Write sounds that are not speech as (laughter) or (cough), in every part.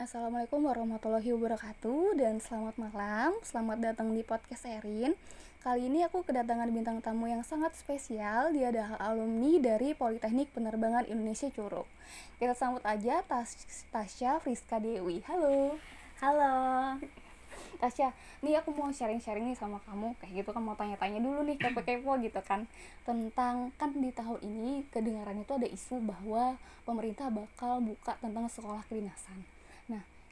Assalamualaikum warahmatullahi wabarakatuh dan selamat malam, selamat datang di podcast Erin. Kali ini aku kedatangan bintang tamu yang sangat spesial, dia adalah alumni dari Politeknik Penerbangan Indonesia Curug. Kita sambut aja Tas Tasya Friska Dewi. Halo. Halo. Tasya, nih aku mau sharing-sharing nih sama kamu kayak gitu kan mau tanya-tanya dulu nih kepo-kepo gitu kan tentang kan di tahun ini kedengarannya itu ada isu bahwa pemerintah bakal buka tentang sekolah kedinasan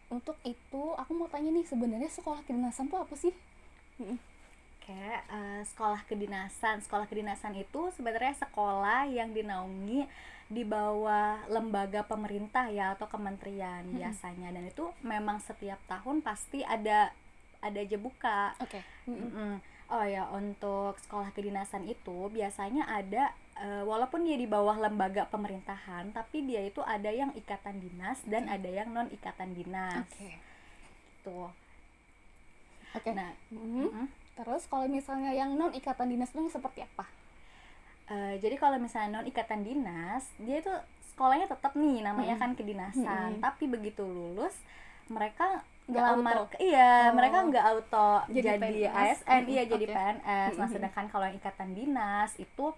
untuk itu aku mau tanya nih sebenarnya sekolah kedinasan tuh apa sih Oke, uh, sekolah kedinasan. Sekolah kedinasan itu sebenarnya sekolah yang dinaungi di bawah lembaga pemerintah ya atau kementerian hmm. biasanya dan itu memang setiap tahun pasti ada ada aja buka. Oke. Okay. Mm -mm. Oh ya, untuk sekolah kedinasan itu biasanya ada uh, walaupun dia di bawah lembaga pemerintahan tapi dia itu ada yang ikatan dinas dan ada yang non ikatan dinas okay. tuh oke okay. nah mm -hmm. Mm -hmm. terus kalau misalnya yang non ikatan dinas itu seperti apa uh, jadi kalau misalnya non ikatan dinas dia itu sekolahnya tetap nih namanya mm -hmm. kan kedinasan mm -hmm. tapi begitu lulus mereka nggak auto iya oh. mereka nggak auto jadi, jadi ASN iya jadi PNS nah sedangkan kalau yang ikatan dinas itu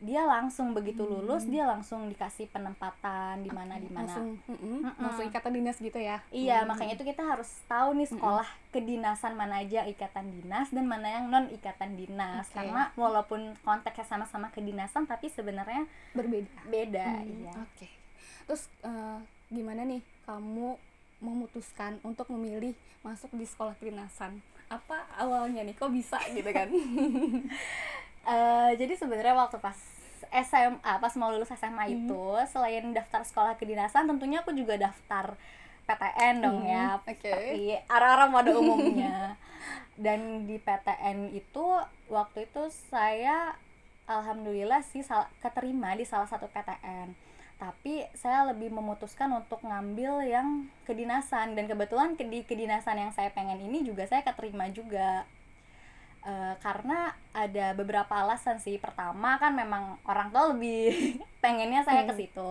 dia langsung begitu lulus hmm. dia langsung dikasih penempatan di mana di mana langsung mm -mm. langsung ikatan dinas gitu ya iya hmm. makanya itu kita harus tahu nih sekolah hmm. kedinasan mana aja ikatan dinas dan mana yang non ikatan dinas okay. karena walaupun konteksnya sama-sama kedinasan tapi sebenarnya berbeda beda hmm. iya oke okay. terus uh, gimana nih kamu memutuskan untuk memilih masuk di sekolah kedinasan apa awalnya nih kok bisa gitu kan (laughs) (laughs) uh, jadi sebenarnya waktu pas SMA pas mau lulus SMA hmm. itu selain daftar sekolah kedinasan tentunya aku juga daftar PTN dong hmm. ya okay. arah-arah pada (laughs) umumnya dan di PTN itu waktu itu saya alhamdulillah sih keterima di salah satu PTN tapi saya lebih memutuskan untuk ngambil yang kedinasan dan kebetulan di kedinasan yang saya pengen ini juga saya keterima juga Uh, karena ada beberapa alasan sih pertama kan memang orang tua lebih (laughs) pengennya saya ke hmm. situ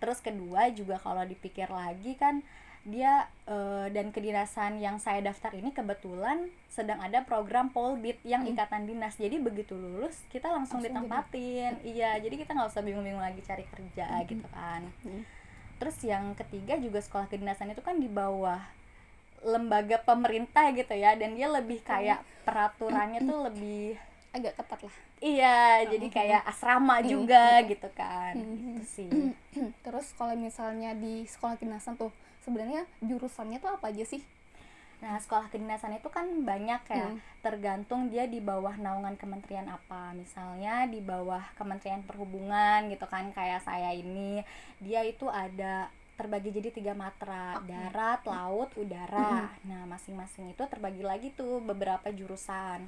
terus kedua juga kalau dipikir lagi kan dia uh, dan kedinasan yang saya daftar ini kebetulan sedang ada program polbit yang hmm. ikatan dinas jadi begitu lulus kita langsung, langsung ditempatin iya jadi kita nggak usah bingung-bingung lagi cari kerja hmm. gitu kan hmm. terus yang ketiga juga sekolah kedinasan itu kan di bawah lembaga pemerintah gitu ya dan dia lebih kayak peraturannya tuh lebih (clears throat) agak ketat lah. Iya oh, jadi kayak asrama juga gitu kan. Gitu sih. (clears throat) Terus kalau misalnya di sekolah kedinasan tuh sebenarnya jurusannya tuh apa aja sih? Nah, sekolah kedinasan itu kan banyak ya, hmm. tergantung dia di bawah naungan kementerian apa. Misalnya di bawah Kementerian Perhubungan gitu kan, kayak saya ini, dia itu ada terbagi jadi tiga matra okay. darat laut udara mm. nah masing-masing itu terbagi lagi tuh beberapa jurusan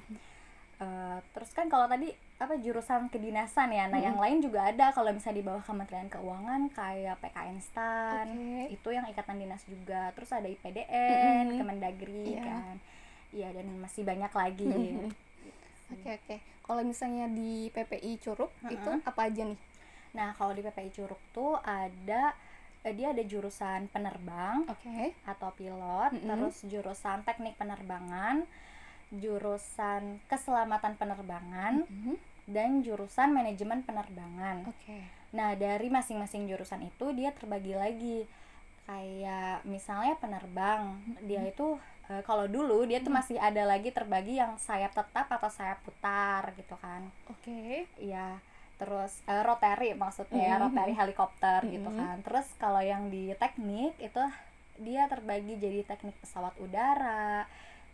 uh, terus kan kalau tadi apa jurusan kedinasan ya nah mm. yang lain juga ada kalau misalnya di bawah Kementerian Keuangan kayak PKN STAN okay. itu yang ikatan dinas juga terus ada IPDN mm. Kemendagri yeah. kan iya dan masih banyak lagi oke oke okay, okay. kalau misalnya di PPI Curug uh -uh. itu apa aja nih nah kalau di PPI Curug tuh ada dia ada jurusan penerbang okay. atau pilot mm -hmm. terus jurusan teknik penerbangan jurusan keselamatan penerbangan mm -hmm. dan jurusan manajemen penerbangan okay. nah dari masing-masing jurusan itu dia terbagi lagi kayak misalnya penerbang mm -hmm. dia itu e, kalau dulu dia tuh masih ada lagi terbagi yang sayap tetap atau sayap putar gitu kan oke okay. iya terus uh, rotary maksudnya ya, mm -hmm. rotary helikopter mm -hmm. gitu kan terus kalau yang di teknik itu dia terbagi jadi teknik pesawat udara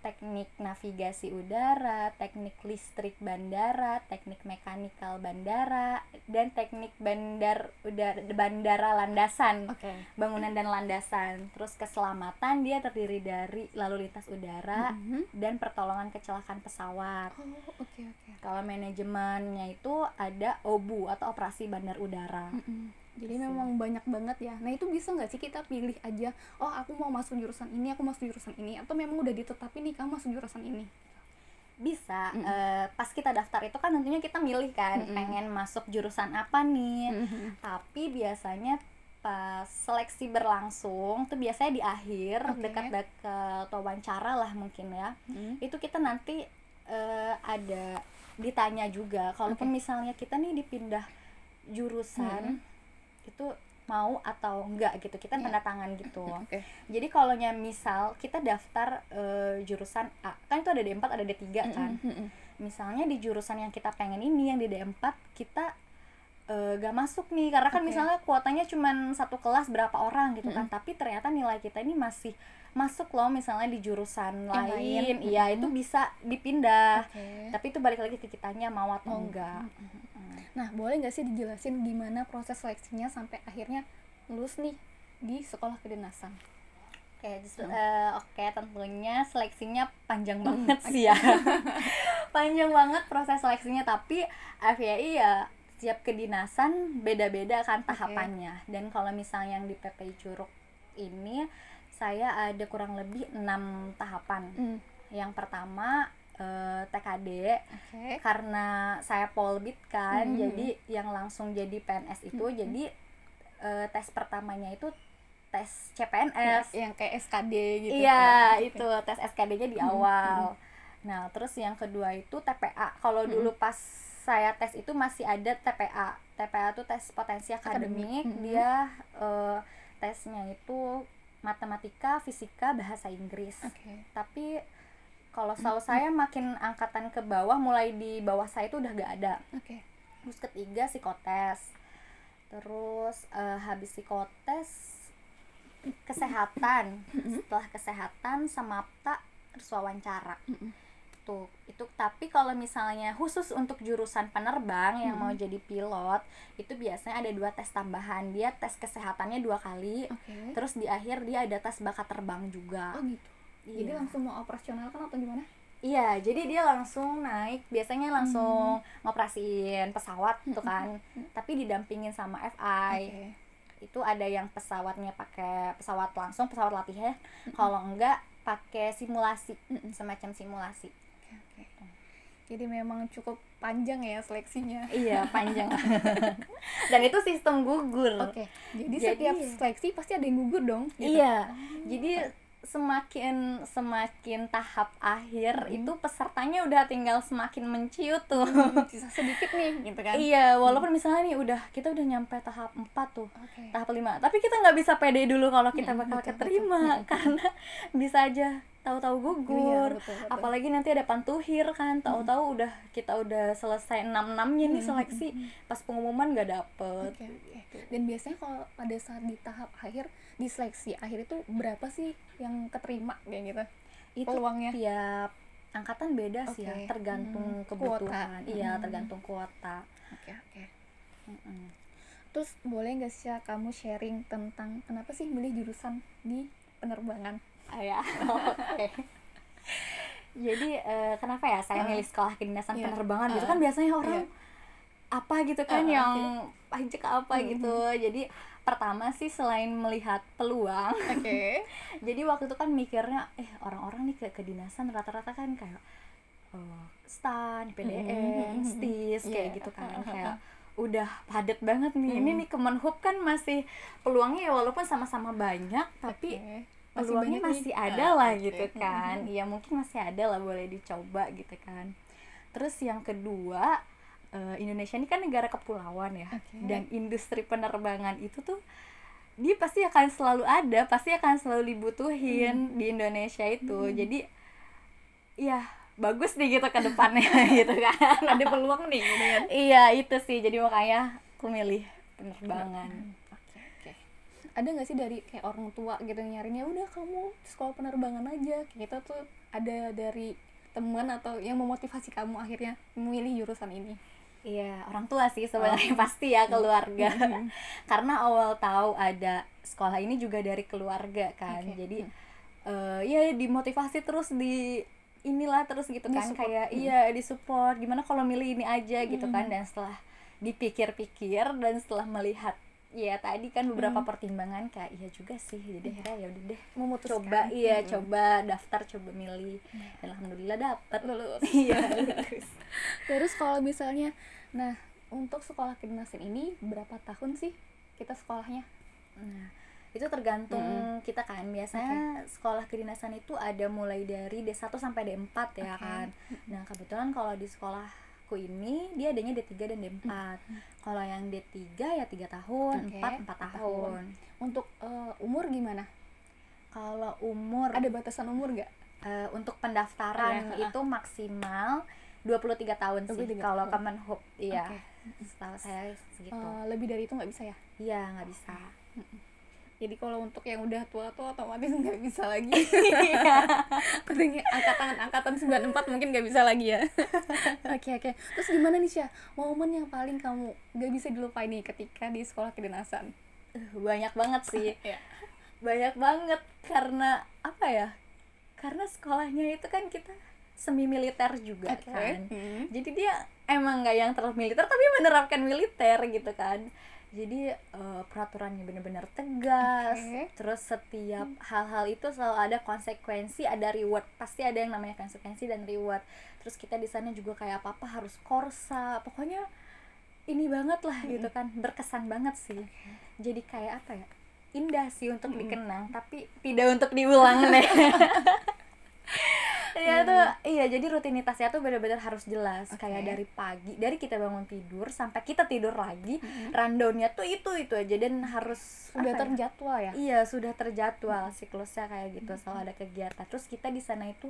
teknik navigasi udara, teknik listrik bandara, teknik mekanikal bandara, dan teknik bandar udara bandara landasan, okay. bangunan dan landasan. Terus keselamatan dia terdiri dari lalu lintas udara mm -hmm. dan pertolongan kecelakaan pesawat. Oh, oke okay, oke. Okay. Kalau manajemennya itu ada OBU atau operasi bandar udara. Mm -hmm jadi so. memang banyak banget ya nah itu bisa nggak sih kita pilih aja oh aku mau masuk jurusan ini aku masuk jurusan ini atau memang udah ditetapin nih kamu masuk jurusan ini bisa mm -hmm. uh, pas kita daftar itu kan tentunya kita milih kan mm -hmm. pengen masuk jurusan apa nih mm -hmm. tapi biasanya pas seleksi berlangsung tuh biasanya di akhir Oke. dekat-dekat wawancara lah mungkin ya Hmm. itu kita nanti eh, ada ditanya juga kalaupun Oke. misalnya kita nih dipindah jurusan Hmm. Itu mau atau enggak gitu kita Iya. tanda tangan gitu (laughs) Oke. jadi kalau misal kita daftar eh, jurusan A kan itu ada D4 ada D3 kan Mm, mm, mm. misalnya di jurusan yang kita pengen ini yang di D4 kita eh, gak masuk nih karena kan Oke. misalnya kuotanya cuma satu kelas berapa orang gitu kan tapi ternyata nilai kita ini masih masuk loh misalnya di jurusan Yang lain iya itu bisa dipindah Oke. tapi itu balik lagi ke kitanya mau atau Oh, enggak Nah, boleh nggak sih dijelasin gimana proses seleksinya sampai akhirnya lulus nih di sekolah kedinasan? Oke, just- Hmm. eh, oke tentunya seleksinya panjang banget sih ya. (laughs) panjang banget proses seleksinya tapi FYI ya setiap kedinasan beda-beda kan tahapannya. Dan kalau misalnya yang di PPI Curug ini saya ada kurang lebih enam tahapan. Hmm. Yang pertama eh, TKD Oke. karena saya polbit kan, Mhm. jadi yang langsung jadi PNS itu Mhm. jadi eh, tes pertamanya itu tes Ya, CPNS. yang kayak SKD gitu. Iya, kan? Itu tes SKD-nya di Mhm, awal. Nah, terus yang kedua itu TPA. Kalau Mhm. dulu pas saya tes itu masih ada TPA. TPA itu tes potensi Akademik. akademik. Mhm. Dia eh, tesnya itu matematika, fisika, bahasa Inggris. Oke. Tapi kalau setahu saya makin angkatan ke bawah, mulai di bawah saya itu udah gak ada. Oke. Terus ketiga psikotes. Terus eh, habis psikotes kesehatan. Setelah kesehatan samapta terus wawancara. Mm-mm. Tuh, itu tapi kalau misalnya khusus untuk jurusan penerbang yang mau jadi pilot, itu biasanya ada dua tes tambahan. Dia tes kesehatannya dua kali. Oke. Terus di akhir dia ada tes bakat terbang juga. Oh gitu. Jadi Iya. langsung mau operasional kan atau gimana? Iya, jadi dia langsung naik, biasanya langsung ngoperasiin pesawat tuh kan. Tapi didampingin sama FI. Oke. Itu ada yang pesawatnya pakai pesawat langsung, pesawat latihan. Kalau enggak pakai simulasi, semacam simulasi. Oke. Jadi memang cukup panjang ya seleksinya. Iya, panjang. (laughs) Dan itu sistem gugur. Oke. Jadi, Jadi- setiap seleksi pasti ada yang gugur dong. gitu. Iya. Jadi semakin semakin tahap akhir itu pesertanya udah tinggal semakin menciut tuh. Sisa sedikit nih gitu kan. Iya, walaupun misalnya nih udah kita udah nyampe tahap 4 tuh, Oke. tahap 5. Tapi kita nggak bisa pede dulu kalau kita Mm, bakal betul, keterima (laughs) karena bisa aja tahu-tahu gugur. Iya, betul, betul. Apalagi nanti ada pantuhir kan, tahu-tahu udah kita udah selesai 6-6-nya nih seleksi, pas pengumuman nggak dapet. Oke. Dan biasanya kalau pada saat di tahap akhir di seleksi akhir itu berapa sih yang keterima kayak gitu? Itu Peluangnya. tiap angkatan beda sih ya, tergantung Hmm, kebutuhan. kuota. Iya, Hmm. tergantung kuota. Oke, oke. Mm-mm. Terus boleh nggak sih kamu sharing tentang kenapa sih milih jurusan di penerbangan? Ah, ya. (laughs) Oke. Jadi eh, kenapa ya saya milih sekolah kedinasan Iya. penerbangan gitu Ah. kan biasanya orang Iya. apa gitu kan Ah, yang pajak apa Hmm, gitu. Jadi pertama sih selain melihat peluang, Oke. (laughs) jadi waktu itu kan mikirnya eh orang-orang nih ke kedinasan rata-rata kan kayak eh, stan, PDN, Hmm. STIS kayak Iya. gitu kan kayak udah padat banget nih. Ini nih Kemenhub kan masih peluangnya ya walaupun sama-sama banyak tapi Oke. peluangnya banyak nih. masih ada Ah, lah oke. gitu kan Iya mungkin masih ada lah boleh dicoba gitu kan terus yang kedua eh, Indonesia ini kan negara kepulauan ya Oke. dan industri penerbangan itu tuh dia pasti akan selalu ada pasti akan selalu dibutuhin di Indonesia itu jadi ya bagus nih gitu ke depannya (laughs) gitu kan Ada peluang nih gitu kan. iya itu sih jadi makanya aku milih penerbangan Oke, oke. Ada nggak sih dari kayak orang tua gitu nyarinya udah kamu sekolah penerbangan aja kayak gitu tuh ada dari teman atau yang memotivasi kamu akhirnya memilih jurusan ini? Iya, orang tua sih sebenarnya (laughs) pasti ya keluarga. (laughs) Karena awal tahu ada sekolah ini juga dari keluarga kan. Oke. Jadi eh ya dimotivasi terus di inilah terus gitu kan kayak iya disupport. Gimana kalau milih ini aja gitu kan. Dan setelah dipikir-pikir dan setelah melihat ya tadi kan beberapa pertimbangan kayak iya juga sih jadi akhirnya ya udah deh Memutuskan. coba iya coba daftar coba milih dan alhamdulillah dapet lulus. (laughs) iya (laughs) lulus. Terus kalau misalnya, nah untuk sekolah kedinasan ini berapa tahun sih kita sekolahnya? Nah, itu tergantung Mm-mm. kita kan. Biasanya sekolah kedinasan itu ada mulai dari D1 sampai D4 ya Oke. kan. Nah, kebetulan kalau di sekolahku ini dia adanya D3 dan D4. Kalau yang D3 ya 3 tahun, Oke, 4 4 empat tahun. untuk eh, umur gimana Kalau umur ada batasan umur nggak eh, untuk pendaftaran Iya, itu maksimal 23 tahun sih 23 kalau tahun. Kemenhub. Iya. Oke. Setahu saya segitu. Eh, lebih dari itu nggak bisa ya Iya, nggak bisa. Jadi kalau untuk yang udah tua-tua otomatis (laughs) nggak bisa lagi. Iya. Katanya angkatan angkatan 94 mungkin nggak bisa lagi ya. (laughs) Oke oke. Terus gimana nih Syah? Momen yang paling kamu nggak bisa dilupain nih ketika di sekolah kedinasan? Eh, banyak banget sih. (laughs) ya banyak banget. Karena apa ya? Karena sekolahnya itu kan kita semi militer juga Oke. kan. Hmm. jadi dia emang nggak yang terlalu militer tapi menerapkan militer gitu kan jadi eh, peraturannya benar-benar tegas. Oke. terus setiap hal-hal itu selalu ada konsekuensi ada reward. Pasti ada yang namanya konsekuensi dan reward. Terus kita di sana juga kayak apa apa harus korsa. Pokoknya ini banget lah gitu kan. Berkesan banget sih. Jadi kayak apa ya? Indah sih untuk dikenang tapi tidak untuk diulang (laughs) deh ya tuh iya jadi rutinitasnya tuh benar-benar harus jelas. Oke. kayak dari pagi dari kita bangun tidur sampai kita tidur lagi rundownnya tuh itu itu aja dan harus udah apa ya? terjadwal ya? Iya sudah terjadwal siklusnya kayak gitu selalu ada kegiatan. Terus kita di sana itu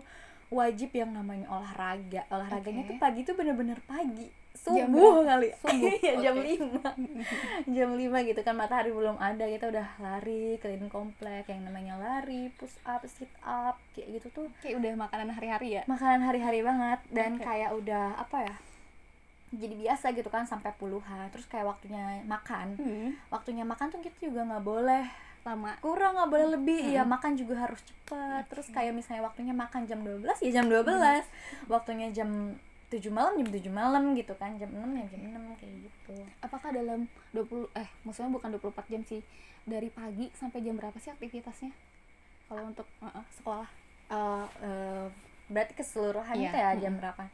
wajib yang namanya olahraga. Olahraganya Oke. tuh pagi tuh bener-bener pagi subuh berapa? kali. Subuh, Iya, (laughs) jam lima. (laughs) Jam lima gitu kan matahari belum ada kita udah lari keliling komplek yang namanya lari push up sit up kayak gitu tuh. Kayak udah makanan hari-hari ya? Makanan hari-hari banget dan Oke. kayak udah apa ya jadi biasa gitu kan sampai puluhan. Terus kayak waktunya makan. Hmm. waktunya makan tuh kita juga nggak boleh lama. kurang nggak boleh lebih. Hmm. ya makan juga harus cepat terus kayak misalnya waktunya makan jam 12 ya jam 12 waktunya jam 7 malam jam 7 malam gitu kan jam 6 ya jam 6 kayak gitu. Apakah dalam 20 eh maksudnya bukan 24 jam sih dari pagi sampai jam berapa sih aktivitasnya? Kalau untuk uh, uh, sekolah. Eh, eh, berarti keseluruhan Iya, itu ya jam berapa?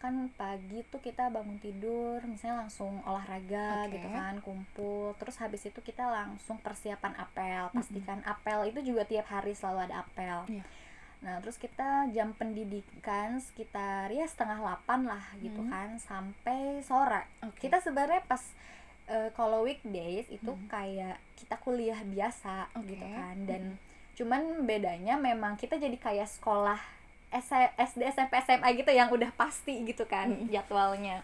Kan pagi tuh kita bangun tidur misalnya langsung olahraga Oke. gitu kan kumpul. Terus habis itu kita langsung persiapan apel. Pastikan apel itu juga tiap hari selalu ada apel. Iya. Nah terus kita jam pendidikan sekitar ya setengah delapan lah gitu Hmm. kan sampai sore Oke. kita sebenarnya pas eh, kalau weekdays itu Hmm. kayak kita kuliah biasa Oke. gitu kan dan cuman bedanya memang kita jadi kayak sekolah SD SMP SMA gitu yang udah pasti gitu kan Mm. jadwalnya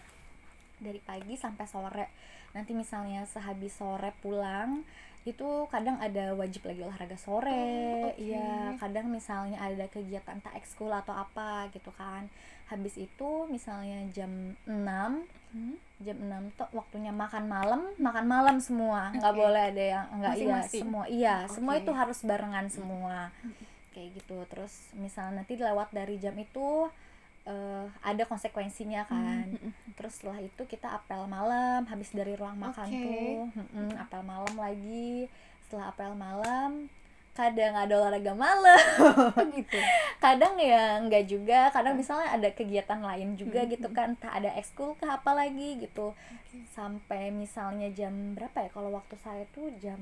dari pagi sampai sore nanti misalnya sehabis sore pulang itu kadang ada wajib lagi olahraga sore Oh, iya. Kadang misalnya ada kegiatan tak ekskul atau apa gitu kan. Habis itu misalnya jam 6 Hmm. jam 6 tuh waktunya makan malam makan malam semua. Nggak boleh ada yang enggak iya semua iya semua Oke. itu harus barengan semua. Kayak gitu. Terus misalnya nanti lewat dari jam itu eh, ada konsekuensinya kan. Hmm, hmm, terus setelah itu kita apel malam habis dari ruang makan tuh mm-mm, apel malam lagi. Setelah apel malam kadang ada olahraga malam. Oh gitu. (laughs) kadang ya enggak juga kadang misalnya ada kegiatan lain juga Hmm, gitu kan entah ada ekskul kah apa lagi gitu. Sampai misalnya jam berapa ya kalau waktu saya tuh jam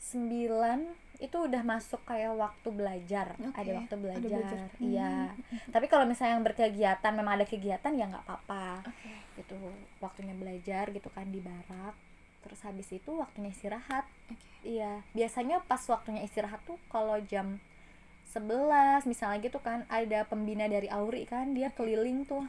9 itu udah masuk kayak waktu belajar. Oke, ada waktu ada belajar, iya. Tapi kalau misalnya yang berkegiatan memang ada kegiatan ya nggak apa-apa. Oke. itu waktunya belajar gitu kan di barak. Terus habis itu waktunya istirahat. Oke. iya. Biasanya pas waktunya istirahat tuh kalau jam 11 misalnya gitu kan ada pembina dari Auri kan dia keliling tuh.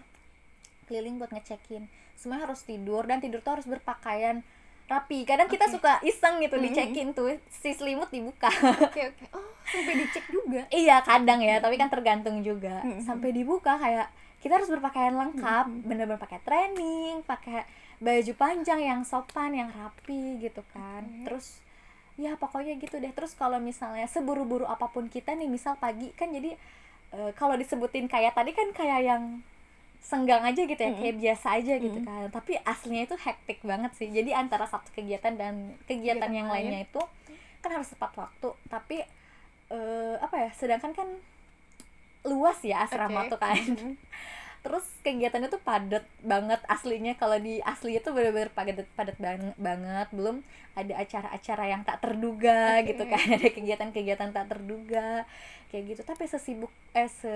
Keliling buat ngecekin. Semuanya harus tidur dan tidur tuh harus berpakaian rapi kadang kita Oke. suka iseng gitu Mhm. dicekin tuh si selimut dibuka Oke oke. Oh sampai dicek juga. iya kadang ya tapi kan tergantung juga Mhm. sampai dibuka kayak kita harus berpakaian lengkap bener-bener pakai training pakai baju panjang yang sopan yang rapi gitu kan Oke. terus ya pokoknya gitu deh terus kalau misalnya seburu-buru apa pun kita nih misal pagi kan jadi eh, kalau disebutin kayak tadi kan kayak yang senggang aja gitu ya Mm-mm. kayak biasa aja gitu Mm-mm. kan tapi aslinya itu hektik banget sih jadi antara satu kegiatan dan kegiatan Kegiatan yang lain. lainnya itu kan harus tepat waktu tapi eh, apa ya sedangkan kan luas ya asrama Oke. tuh kan (laughs) terus kegiatannya tuh padat banget aslinya kalau di aslinya tuh bener-bener padat padat banget banget belum ada acara-acara yang tak terduga Oke. gitu kan (laughs) ada kegiatan-kegiatan tak terduga kayak gitu tapi sesibuk eh se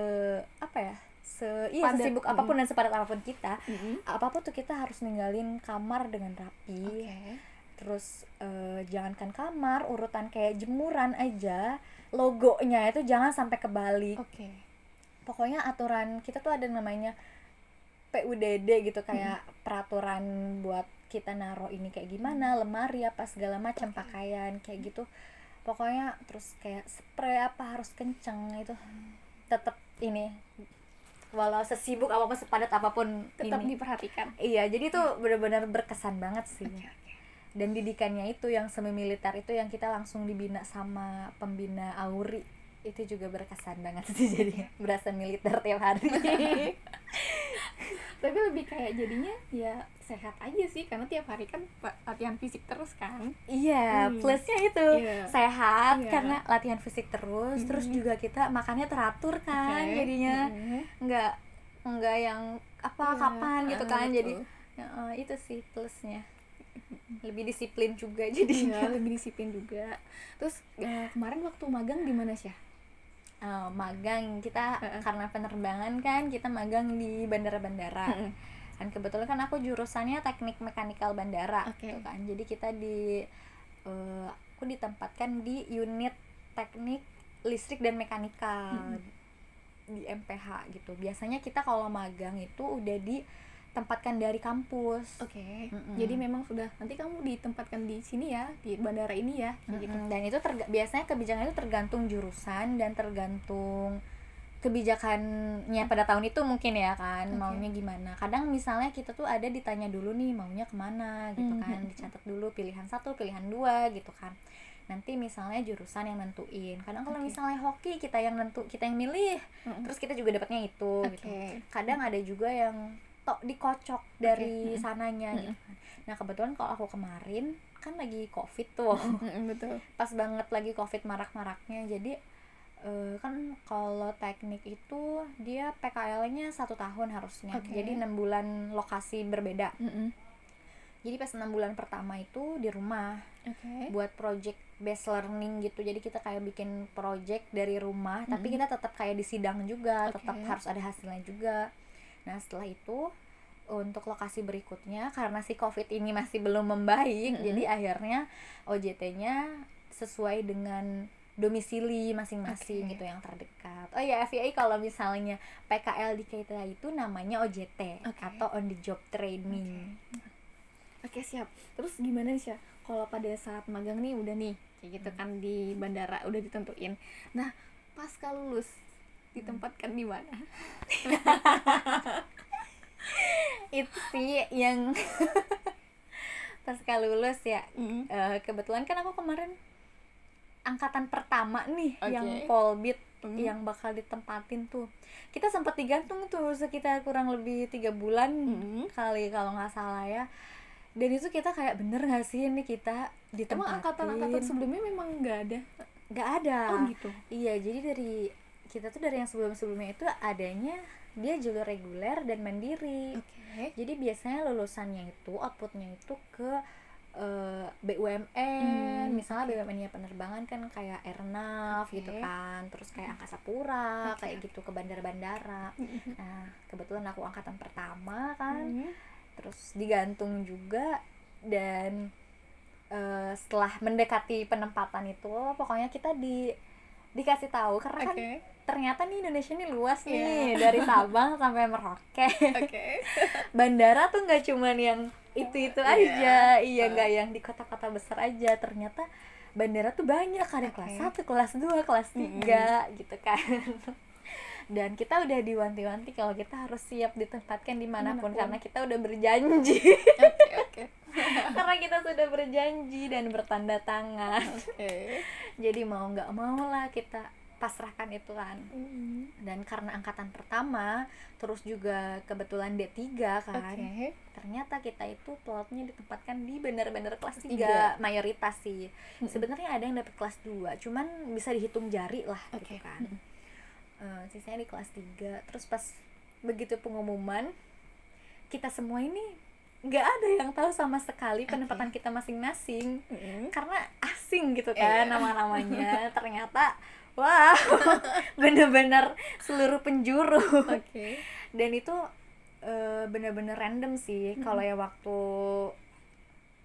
apa ya se iya Padat. sesibuk apa pun dan sepadat apa pun kita Mm-mm. apa pun tuh kita harus ninggalin kamar dengan rapi. Oke. terus eh, jangankan kamar urutan kayak jemuran aja logonya itu jangan sampai kebalik. Oke. pokoknya aturan kita tuh ada namanya PUDD gitu kayak peraturan buat kita naruh ini kayak gimana lemari apa segala macam pakaian kayak gitu. Pokoknya terus kayak spray apa harus kenceng itu. Tetap ini walau sesibuk apa pun sepadat apa pun Tetap ini diperhatikan. iya jadi itu benar-benar berkesan banget sih Oke, oke. dan didikannya itu yang semi militer itu yang kita langsung dibina sama pembina Auri itu juga berkesan banget sih (laughs) jadi berasa militer tiap hari (laughs) Tapi lebih kayak jadinya ya sehat aja sih karena tiap hari kan latihan fisik terus kan. iya Hmm. plusnya itu Iya. sehat Iya. karena latihan fisik terus terus Mhm. juga kita makannya teratur kan Oke. jadinya Mm-mm. nggak nggak yang apa Iya, kapan gitu kan betul. jadi ya, eh, itu sih plusnya lebih disiplin juga Iya, jadinya lebih disiplin juga. Terus eh, kemarin waktu magang di mana sih? Eh, magang kita Heeh. karena penerbangan kan kita magang di bandara-bandara Mm-mm. kan kebetulan kan aku jurusannya teknik mekanikal bandara Oke. gitu kan jadi kita di eh, aku ditempatkan di unit teknik listrik dan mekanikal Mm-mm. di MPH gitu biasanya kita kalau magang itu udah ditempatkan dari kampus Oke. Mm-mm. Jadi memang sudah nanti kamu ditempatkan di sini ya, di bandara ini ya, kayak gitu. Dan itu terga- biasanya kebijakan itu tergantung jurusan dan tergantung kebijakannya pada tahun itu mungkin ya kan Oke. maunya gimana kadang misalnya kita tuh ada ditanya dulu nih maunya ke mana gitu kan Mhm. dicatat dulu pilihan satu pilihan dua gitu kan nanti misalnya jurusan yang nentuin kadang kalau Oke. misalnya hoki kita yang nentu kita yang milih Mm-mm. terus kita juga dapatnya itu Oke. gitu kadang ada juga yang tok dikocok dari Mm-mm. sananya gitu kan. nah kebetulan kalau aku kemarin kan lagi covid tuh (laughs) betul. pas banget lagi covid marak-maraknya jadi eh, kan kalau teknik itu dia PKL-nya satu tahun harusnya Oke. jadi enam bulan lokasi berbeda Mm-mm. jadi pas enam bulan pertama itu di rumah Oke. buat project based learning gitu jadi kita kayak bikin project dari rumah tapi Mm-mm. kita tetap kayak di sidang juga Oke. tetap harus ada hasilnya juga nah setelah itu untuk lokasi berikutnya karena si covid ini masih belum membaik Mm-mm. jadi akhirnya OJT-nya sesuai dengan domisili masing-masing Oke. gitu yang terdekat oh ya FYI kalau misalnya PKL di kita itu namanya OJT Oke. atau on the job training Oke siap. Terus gimana sih ya? Kalau pada saat magang nih udah nih kayak gitu kan di bandara udah ditentuin. Nah pasca lulus ditempatkan di mana? (laughs) itu sih yang (laughs) pas lulus ya Mm. Eh, kebetulan kan aku kemarin angkatan pertama nih Oke. yang polbit Mm. yang bakal ditempatin tuh kita sempat digantung tuh sekitar kurang lebih tiga bulan Mm. kali kalau nggak salah ya dan itu kita kayak bener gak sih ini kita Emang ditempatin angkatan-angkatan sebelumnya memang nggak ada? nggak ada Oh gitu. iya jadi dari kita tuh dari yang sebelum sebelumnya itu adanya dia jalur reguler dan mandiri Oke. jadi biasanya lulusannya itu outputnya itu ke eh, BUMN Hmm, misalnya BUMN nya penerbangan kan kayak Airnav Oke. gitu kan terus kayak angkasa pura Oke. kayak gitu ke bandara-bandara (laughs) nah kebetulan aku angkatan pertama kan Mm. terus digantung juga dan eh, setelah mendekati penempatan itu pokoknya kita di dikasih tahu karena kan Oke. Ternyata nih Indonesia ini luas nih dari Sabang sampai Merauke Oke. (laughs) bandara tuh nggak cuman yang itu itu Iya. aja iya Uh. nggak yang di kota-kota besar aja ternyata bandara tuh banyak ada Oke. kelas 1, kelas 2, kelas 3 gitu kan (laughs) dan kita udah diwanti-wanti kalau kita harus siap ditempatkan di mana pun Di mana pun. karena kita udah berjanji Oke. Oke. (laughs) karena kita sudah berjanji dan bertanda tangan Oke. jadi mau nggak mau lah kita pasrahkan itu kan Mm. dan karena angkatan pertama terus juga kebetulan D3 kan Oke. ternyata kita itu plotnya ditempatkan di bandar-bandar kelas 3 Tiga. mayoritas sih Mm-mm. sebenarnya ada yang dapat kelas 2 cuman bisa dihitung jari lah gitu Oke. kan Mm-mm. Eh, sisanya di kelas 3 terus pas begitu pengumuman kita semua ini nggak ada yang tahu sama sekali penempatan kita masing-masing karena asing gitu kan Iya. nama-namanya (laughs) ternyata wah (laughs) bener-bener seluruh penjuru. Oke. Dan itu eh, bener-bener random sih kalau ya waktu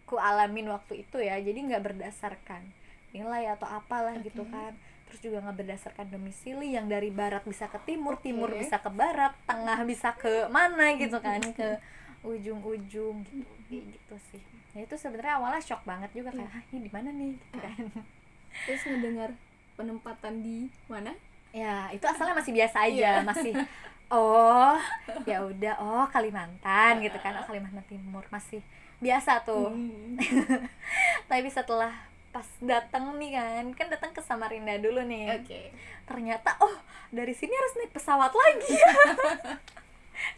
ku alamin waktu itu ya. Jadi nggak berdasarkan nilai atau apalah gitu Oke. kan. Terus juga nggak berdasarkan domisili yang dari barat bisa ke timur Oke. timur bisa ke barat tengah bisa ke mana gitu kan. Ke ujung-ujung gitu Kayak gitu sih. Ya itu sebenarnya awalnya shock banget juga kayak ah ini di mana nih? Gitu kan. Terus mendengar penempatan di mana? Ya itu asalnya masih biasa aja Iya. masih oh ya (laughs) udah oh Kalimantan gitu kan oh, Kalimantan Timur masih biasa tuh. Hmm. (laughs) tapi setelah pas datang nih kan kan datang ke Samarinda dulu nih. Oke. Ternyata oh dari sini harus naik pesawat lagi. (laughs)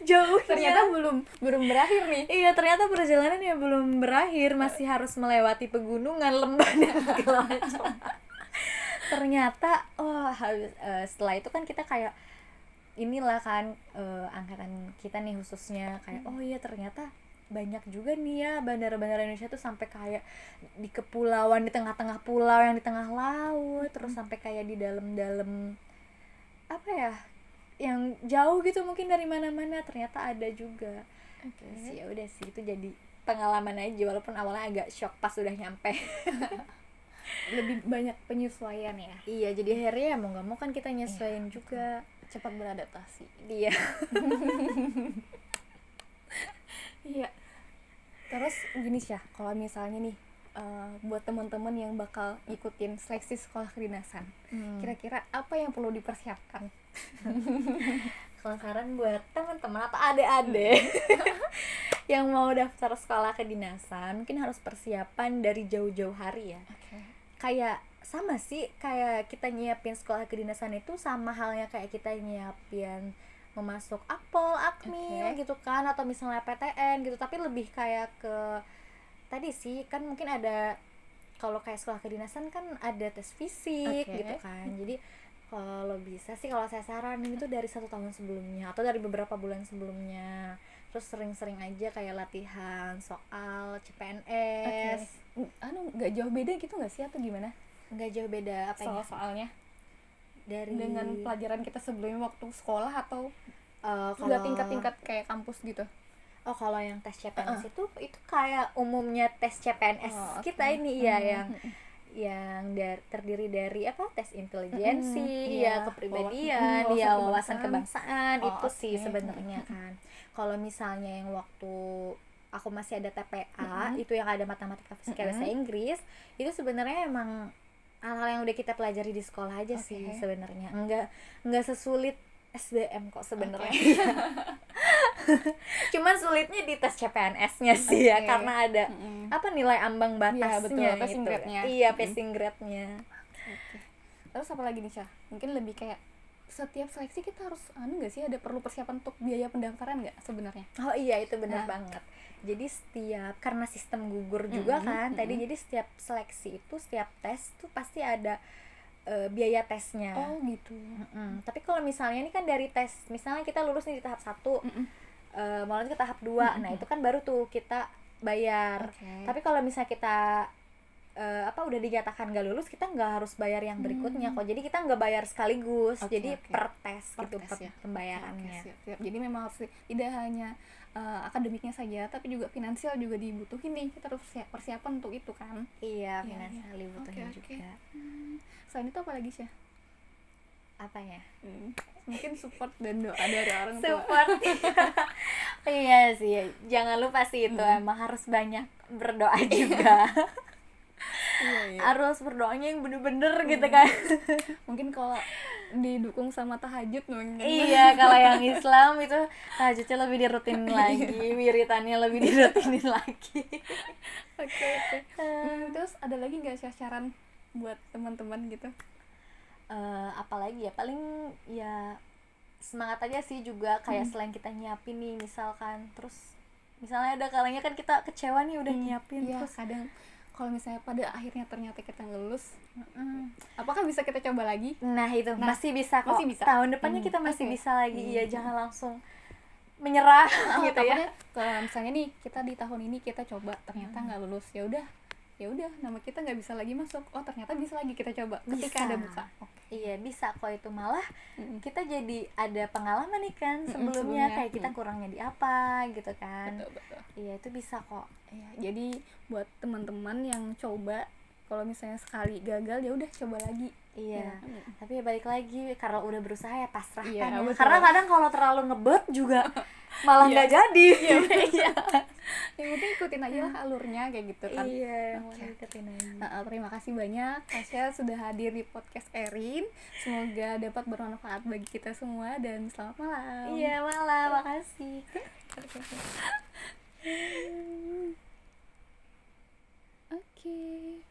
Ya jauh ternyata belum belum berakhir nih. Iya ternyata perjalanan yang belum berakhir masih harus melewati pegunungan lembah dan segala macam. Ternyata oh habis eh, setelah itu kan kita kayak inilah kan eh, angkatan kita nih khususnya kayak oh iya ternyata banyak juga nih ya bandara-bandara Indonesia tuh sampai kayak di kepulauan di tengah-tengah pulau yang di tengah laut terus sampai kayak di dalam-dalam apa ya yang jauh gitu mungkin dari mana-mana ternyata ada juga. Oke. Sih ya udah sih itu jadi pengalaman aja walaupun awalnya agak shock pas udah nyampe (laughs) lebih banyak penyesuaian ya. Iya jadi akhirnya ya mau nggak mau kan kita nyesuaiin juga. Cepat beradaptasi. Dia (laughs) iya. Terus gini sih kalau misalnya nih eh, buat teman-teman yang bakal ikutin seleksi sekolah kedinasan kira-kira apa yang perlu dipersiapkan? (laughs) Kalau saran buat teman-teman atau adik-adik (laughs) yang mau daftar sekolah kedinasan mungkin harus persiapan dari jauh-jauh hari ya. Oke kayak sama sih kayak kita nyiapin sekolah kedinasan itu sama halnya kayak kita nyiapin memasuk akpol, akmil Oke. gitu kan atau misalnya PTN gitu tapi lebih kayak ke tadi sih kan mungkin ada kalau kayak sekolah kedinasan kan ada tes fisik Oke. gitu kan jadi kalau bisa sih kalau saya saranin itu dari satu tahun sebelumnya atau dari beberapa bulan sebelumnya terus sering-sering aja kayak latihan soal CPNS. Anu nggak jauh beda gitu nggak sih atau gimana nggak jauh beda apa soal soalnya dari dengan pelajaran kita sebelumnya waktu sekolah atau eh, udah kalau- tingkat-tingkat kayak kampus gitu oh kalau yang tes CPNS itu itu kayak umumnya tes CPNS Oh, oke. kita ini ya Hmm. yang yang dar- terdiri dari apa tes intelijensi Mm-mm, ya iya. kepribadian Wawasan- ya wawasan kebangsaan. Oh, itu sih oke. sebenarnya kan kalau misalnya yang waktu aku masih ada TPA Mm-mm. itu yang ada matematika fisika bahasa Mm-mm. Inggris itu sebenarnya emang hal-hal yang udah kita pelajari di sekolah aja sih Oke. sebenarnya enggak enggak sesulit SBM kok sebenarnya (laughs) cuman sulitnya di tes CPNS-nya sih ya Oke. karena ada Mm-mm. apa nilai ambang batasnya betul, passing gitu. grade-nya. iya passing grade-nya Oke. Terus apa lagi nih, Syah? Mungkin lebih kayak setiap seleksi kita harus anu nggak sih ada perlu persiapan untuk biaya pendaftaran nggak sebenarnya? oh iya itu benar Nah. banget jadi setiap karena sistem gugur juga Mm-mm, kan tadi mm-mm. jadi setiap seleksi itu setiap tes tuh pasti ada eh, biaya tesnya Oh, gitu. Mm-mm. tapi kalau misalnya ini kan dari tes misalnya kita lulus nih di tahap satu Mm-mm. eh, mau lanjut ke tahap dua nah Mm-mm. itu kan baru tuh kita bayar Oke. tapi kalau misalnya kita eh, apa udah dinyatakan gak lulus kita nggak harus bayar yang berikutnya Hmm. kok jadi kita nggak bayar sekaligus Oke, jadi oke. per tes Per gitu tes per- ya. pembayarannya siap, siap. Jadi memang harus tidak hanya eh, akademiknya saja, tapi juga finansial juga dibutuhin nih. Kita harus persia- persiapan untuk itu kan. iya Iya, finansial iya. dibutuhin oke. juga Selain itu apa lagi sih? apa ya Mungkin support dan doa dari orang tua. support (laughs) iya sih jangan lupa sih itu Hmm. emang harus banyak berdoa juga Iya, iya. harus berdoanya yang bener-bener gitu kan (laughs) Mungkin kalau didukung sama tahajud mungkin. iya kalau yang (laughs) Islam itu tahajudnya lebih dirutinin lagi wiritannya lebih dirutinin (laughs) lagi Oke, oke. Hmm, terus ada lagi nggak sih saran buat teman-teman gitu? Eh, apalagi ya paling ya semangat aja sih juga kayak Hmm. selain kita nyiapin nih misalkan terus misalnya ada kalanya kan kita kecewa nih udah Hmm, nyiapin iya, terus kadang kalau misalnya pada akhirnya ternyata kita nggak lulus, Mm-mm. apakah bisa kita coba lagi? nah itu Nah, masih bisa kok masih bisa. tahun depannya Hmm, kita masih oke. bisa lagi iya Hmm. jangan langsung menyerah Oh, (laughs) gitu ya kalau misalnya nih kita di tahun ini kita coba ternyata Hmm. nggak lulus ya udah ya udah nama kita nggak bisa lagi masuk. Oh ternyata bisa lagi kita coba ketika Bisa. ada buka. Oke. Iya bisa kok itu. Malah Mm-mm. kita jadi ada pengalaman nih kan sebelumnya. sebelumnya. kayak kita Mm. kurangnya di apa gitu kan. Betul betul. Iya itu bisa kok. Ya jadi buat teman-teman yang coba kalau misalnya sekali gagal ya udah coba lagi iya Ya. tapi ya balik lagi karena udah berusaha ya pasrah Iya, kan ya. betul. karena kadang kalau terlalu ngebet juga (laughs) malah Iya. nggak jadi (laughs) iya (laughs) yang penting ikutin aja lah alurnya kayak gitu kan iya malah ikutin aja. Nah, terima kasih banyak Tasya sudah hadir di podcast Erin. Semoga dapat bermanfaat bagi kita semua dan selamat malam. iya malah makasih Oke.